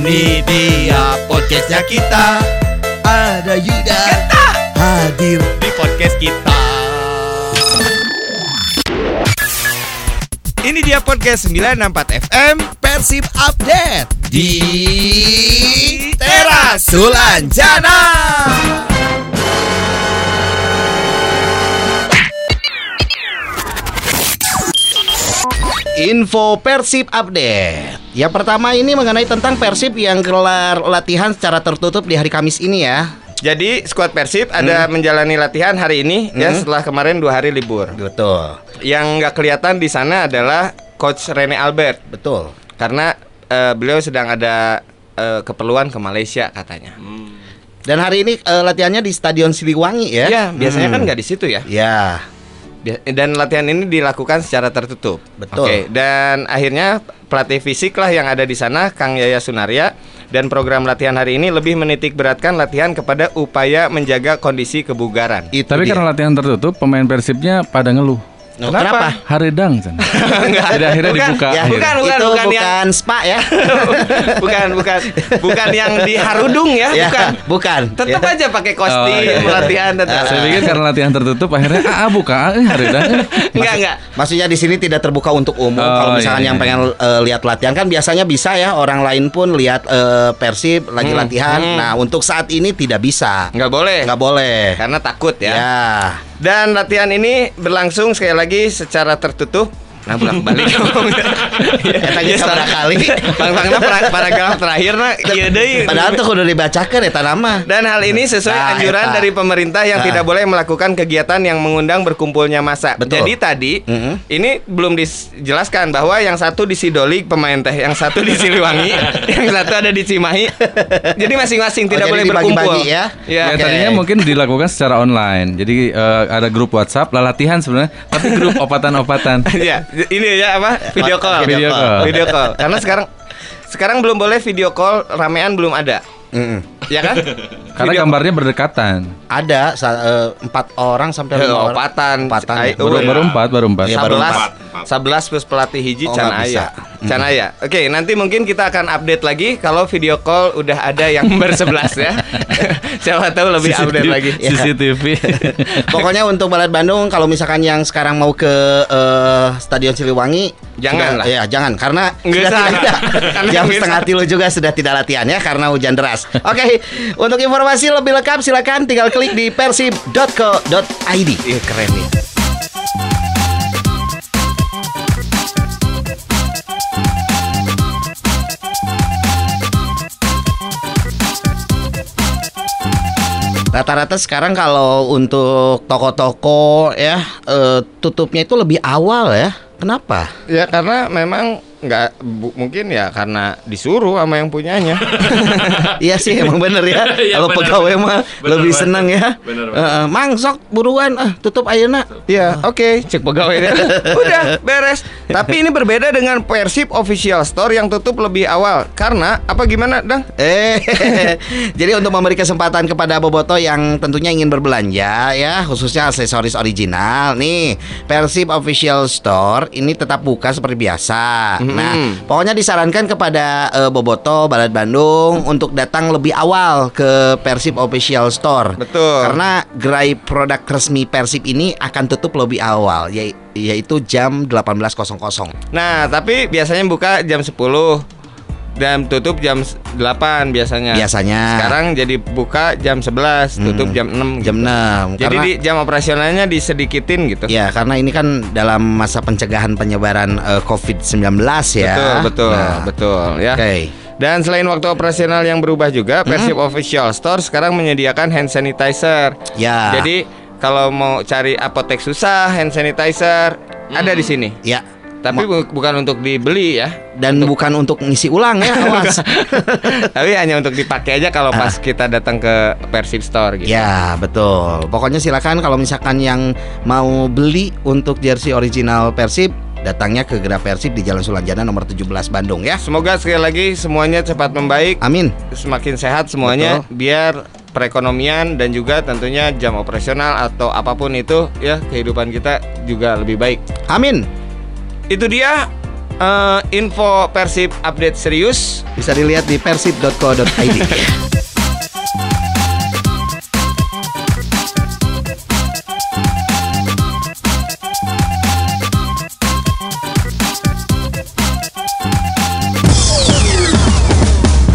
Ini dia podcastnya kita. Ada Yuda. Hadir di podcast kita. Ini dia podcast 964 FM Persib Update di Teras Sulanjana. Info Persib Update Yang pertama ini mengenai tentang Persib yang gelar latihan secara tertutup di hari Kamis ini ya Jadi skuad Persib ada menjalani latihan hari ini ya setelah kemarin dua hari libur. Betul Yang nggak kelihatan di sana adalah Coach Rene Albert Betul karena eh, beliau sedang ada eh, keperluan ke Malaysia katanya. Dan hari ini eh, latihannya di Stadion Siliwangi ya Ya biasanya Hmm. kan nggak di situ ya. Ya Bia- Dan latihan ini dilakukan secara tertutup. Betul. Oke, dan akhirnya pelatih fisik lah yang ada di sana, Kang Yaya Sunaria. Dan program latihan hari ini lebih menitik beratkan latihan kepada upaya menjaga kondisi kebugaran. itu Tapi dia. karena latihan tertutup, pemain Persibnya pada ngeluh. Oh, Kenapa? Haredang Chan. Jadi akhirnya Bukan, dibuka. Ya, akhirnya. bukan, bukan, itu bukan bukan, yang- spa ya bukan, bukan, bukan yang di Harudung ya, Ya, bukan. bukan. Tetap Ya. aja pakai kostum Oh, iya. latihan tetap. Saya pikir karena latihan tertutup akhirnya ah, ah, buka ah, eh, Haredang. eh. Enggak, enggak. Maksudnya di sini tidak terbuka untuk umum. Oh, Kalau misalkan iya, yang iya. pengen eh, lihat latihan kan biasanya bisa ya orang lain pun lihat eh, Persib lagi Hmm, latihan. hmm. Nah, untuk saat ini tidak bisa. Enggak boleh. Nggak boleh. Karena takut ya. Ya. Dan latihan ini berlangsung sekali lagi secara tertutup. Nah, bolak balik. Eta geus sabaraha kali. Bang-bangna para- paragraf terakhir nah ieu deui. Padahal tuh kudu dibacakan eta nama. Dan hal ini sesuai Nah, anjuran eta. dari pemerintah yang Nah. tidak boleh melakukan kegiatan yang mengundang berkumpulnya massa. Betul. Jadi tadi Mhm. ini belum dijelaskan bahwa yang satu di Sidolik pemain teh, yang satu di Siliwangi, yang satu ada di Cimahi. Jadi masing-masing Oh, tidak jadi boleh berkumpul. ya? Ya. Ya Oke. tadinya mungkin dilakukan secara online. Jadi eh, ada grup WhatsApp, lah latihan sebenarnya, tapi grup opatan-opatan. ya, ini ya apa? Video call. Video call. Video call. Karena sekarang sekarang belum boleh video call ramean belum ada. Mm-mm. Ya kan? Karena Video- gambarnya berdekatan. Ada eh, empat orang sampai Eh, lima orang. opatan. Opatan. Ai- Baru, oh, baru empat, baru empat. Iya, baru empat. sabelas plus pelatih hiji Oh, can aya, can aya. Oke, nanti mungkin kita akan update lagi kalau video call udah ada yang bersebelas ya. Siapa tahu lebih update lagi. Ya. CCTV. Pokoknya untuk Balad Bandung kalau misalkan yang sekarang mau ke eh, Stadion Siliwangi Jangan sudah- lah. Ya, jangan karena Nggak sudah tidak ada. Karena Jam nggak setengah tilu juga sudah tidak latihan ya karena hujan deras. Oke, untuk informasi lebih lengkap silakan tinggal klik di persib.co.id. Iya keren nih. Rata-rata sekarang kalau untuk toko-toko ya eh, tutupnya itu lebih awal ya. Kenapa? Ya karena memang nggak bu- mungkin ya karena disuruh sama yang punyanya. Iya sih emang bener ya. Iya, Kalau bener. pegawai mah Bener, lebih bener. senang ya. Bener, Eh, eh, Mang sok buruan ah tutup ayeuna. Ya, oke, cek pegawainya. Udah beres. Tapi ini berbeda dengan Persib Official Store yang tutup lebih awal. Karena apa gimana, Dang? Eh, jadi untuk memberi kesempatan kepada boboto yang tentunya ingin berbelanja ya, khususnya aksesoris original nih, Persib Official Store ini tetap buka seperti biasa. Nah, pokoknya disarankan kepada eh, boboto Balad Bandung untuk datang lebih awal ke Persib Official Store. Betul. Karena gerai produk resmi Persib ini akan tutup lebih awal, yai- yaitu jam 18.00. Nah, tapi biasanya buka jam 10 dan tutup jam 8 biasanya. Biasanya. Sekarang jadi buka jam 11, tutup jam 6. Jam 6. Jadi di jam operasionalnya disedikitin gitu. Ya, karena ini kan dalam masa pencegahan penyebaran eh, COVID-19 ya. Betul, betul, Nah, betul ya. Oke. Dan selain waktu operasional yang berubah juga, Persib Official Store sekarang menyediakan hand sanitizer. Ya. Jadi kalau mau cari apotek susah, hand sanitizer ada di sini. Ya. Tapi bu- bukan untuk dibeli ya. Dan bukan untuk ngisi ulang ya, awas. Tapi hanya untuk dipakai aja kalau pas kita datang ke Persib Store gitu. ya, betul. Pokoknya silakan kalau misalkan yang mau beli untuk jersey original Persib, datangnya ke Gerak Persib di Jalan Sulanjana nomor 17 Bandung ya. Semoga sekali lagi semuanya cepat membaik, Amin. semakin sehat semuanya biar perekonomian dan juga tentunya jam operasional atau apa pun itu ya kehidupan kita juga lebih baik. Amin. Itu dia eh, info Persib update serius. Bisa dilihat di persib.co.id.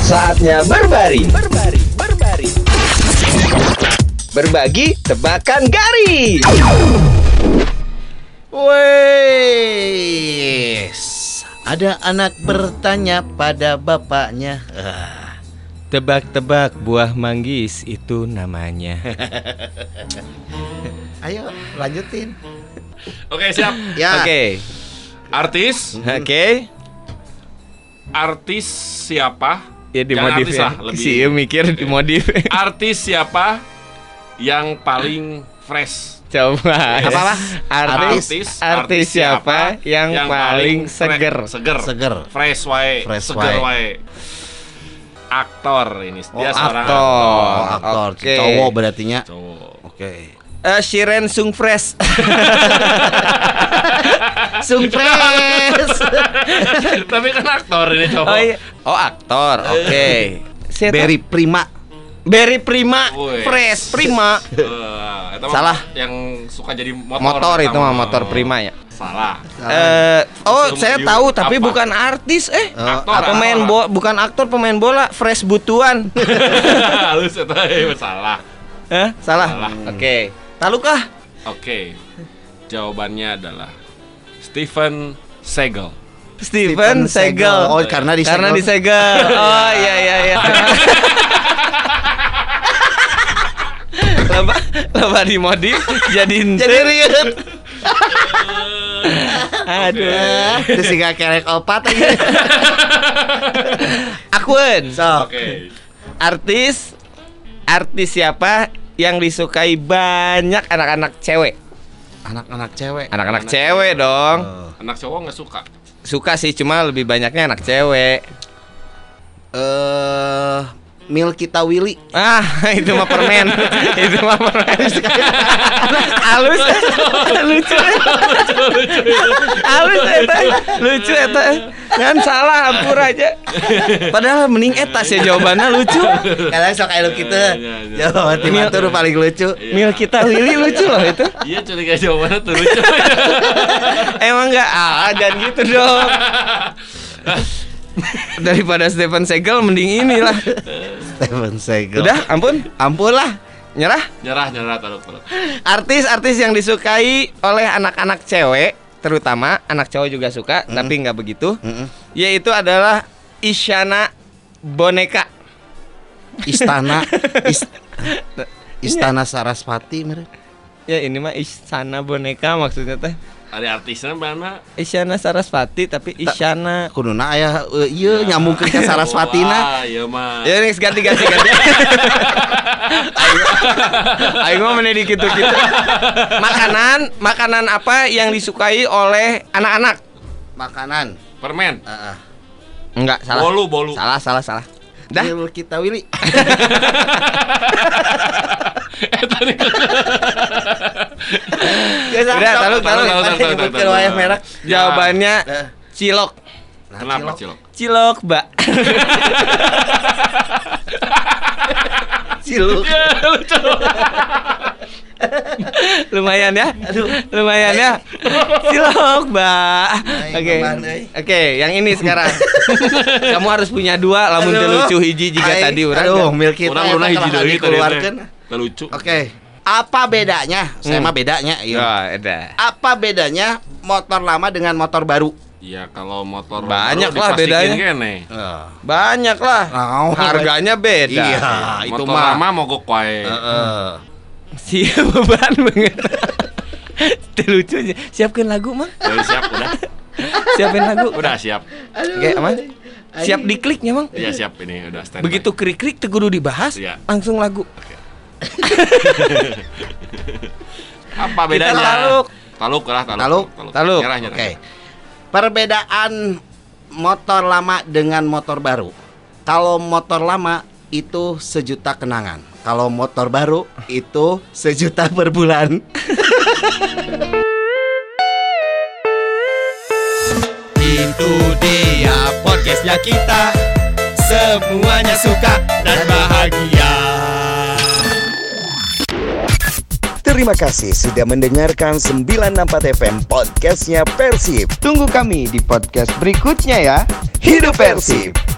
Saatnya berbaring. Berbaring, berbaring. Berbagi tebakan garis. Ada anak bertanya pada bapaknya. Tebak-tebak buah manggis itu namanya. ayo lanjutin. Oke siap. Ya. Oke. Artis, Oke. artis siapa? Ya dimodif artis ya. lah, lebih- Si Ieu mikir dimodif. Artis siapa yang paling fresh? Coba. Apa-apa? Artis, artis, siapa yang, paling fre- seger? Seger. Seger. Fresh wae. Fresh seger wae. Aktor ini. Dia Oh, seorang aktor. Oh, aktor Oke. cowok berartinya. Cowok. Oke. Eh, Shiren Sung Fresh. Sung Fresh. Tapi kan aktor ini cowok. Oh, iya. oh aktor. Oke. Saya Berry Prima. Berry Prima. Fresh Prima. Eh, itu Salah. Yang suka jadi motor. Motor itu mah motor Prima ya. Salah. Eh, oh, saya tahu tapi Apa? bukan artis eh. Aktor, Ah, pemain aktor. bola, bukan aktor pemain bola, Fresh Butuan. Halus itu eh, salah. Hah? Salah. Salah. Oke. Talukah? Oke. Jawabannya adalah Steven Seagal. Steven Segel. Oh, karena di Karena disegel. Oh iya iya iya. Loba loba dimodif jadi. Jadi riut. Aduh. Terus gak kerek opat aja. Akun. Sok. Oke. Artis artis siapa yang disukai banyak anak-anak cewek? Anak-anak cewek. Anak-anak cewek dong. Anak cowok nggak suka. Suka sih cuma lebih banyaknya anak cewek. Eh Milkita Willy. Ah, itu mah permen. itu mah permen. Halus. lucu. Halus eta. Lucu eta. Kan salah hampur aja. Padahal mending eta sih jawabannya lucu. Kadang sok kayak lu gitu. Iya, iya. Jawa Timur tuh paling lucu. Mil kita Willy lucu loh itu. Iya curiga jawabannya tuh lucu. Emang enggak ah jangan gitu dong. Daripada Stephen Segel mending inilah. Steven Seagal. Udah, ampun. ampun lah. Nyerah. nyerah nyerah taruh taruh. Artis-artis yang disukai oleh anak-anak cewek, terutama anak cowok juga suka, tapi nggak begitu. Mm-mm. Yaitu adalah Isyana Boneka. Istana Is- Istana Sarasvati. Ya ini mah Isyana Boneka maksudnya teh. Ada artisnya mana? Isyana Sarasvati tapi Isyana. Kuduna aya eh, ieu nyambung ke Sarasvatina. Wah, iya mah. Ya next ganti ganti ganti. Ayo mah meneh gitu gitu. Makanan makanan apa yang disukai oleh anak-anak? Makanan. Permen. Heeh. Enggak, salah. Bolu, bolu. Salah, salah, salah. Dah. kita Willy. Udah, taruh, taruh, taruh, taruh, taruh, taruh. wayah merah. Jawabannya Eh. cilok. Kenapa cilok? Cilok, Mbak. Ciluk. Lumayan ya? Aduh. Lumayan ya? Cilok, Mbak. Oke. ay. Oke, yang ini sekarang. Kamu harus punya dua lamun lucu hiji jika Ay, tadi urang. Aduh, mil kita Orang luna hiji deui teh. Teu lucu. Oke. Apa bedanya? Saya Hmm. mah bedanya, iya. Ya, ada. Apa bedanya motor lama dengan motor baru? Iya kalau motor Banyak baru lah bedanya. kene. Banyak lah. Oh, Harganya beda. Iya, itu motor mah. lama mogok wae. Heeh. Siap beban banget. Lucu aja. Siapkan lagu, Mang. Jadi siap udah. Siapin lagu. Udah siap. Oke, aman. Siap dikliknya, Mang. Iya siap ini udah standby. Begitu krik-krik teu kudu dibahas, Iya. langsung lagu. apa Kita bedanya? taluk. Taluk lah, taluk. Taluk. Taluk. Nyerah. Oke. Perbedaan motor lama dengan motor baru. Kalau motor lama itu sejuta kenangan. Kalau motor baru itu sejuta per bulan. Itu dia podcastnya kita Semuanya suka dan bahagia Terima kasih sudah mendengarkan 964 FM podcastnya Persib. Tunggu kami di podcast berikutnya ya. Hidup Persib!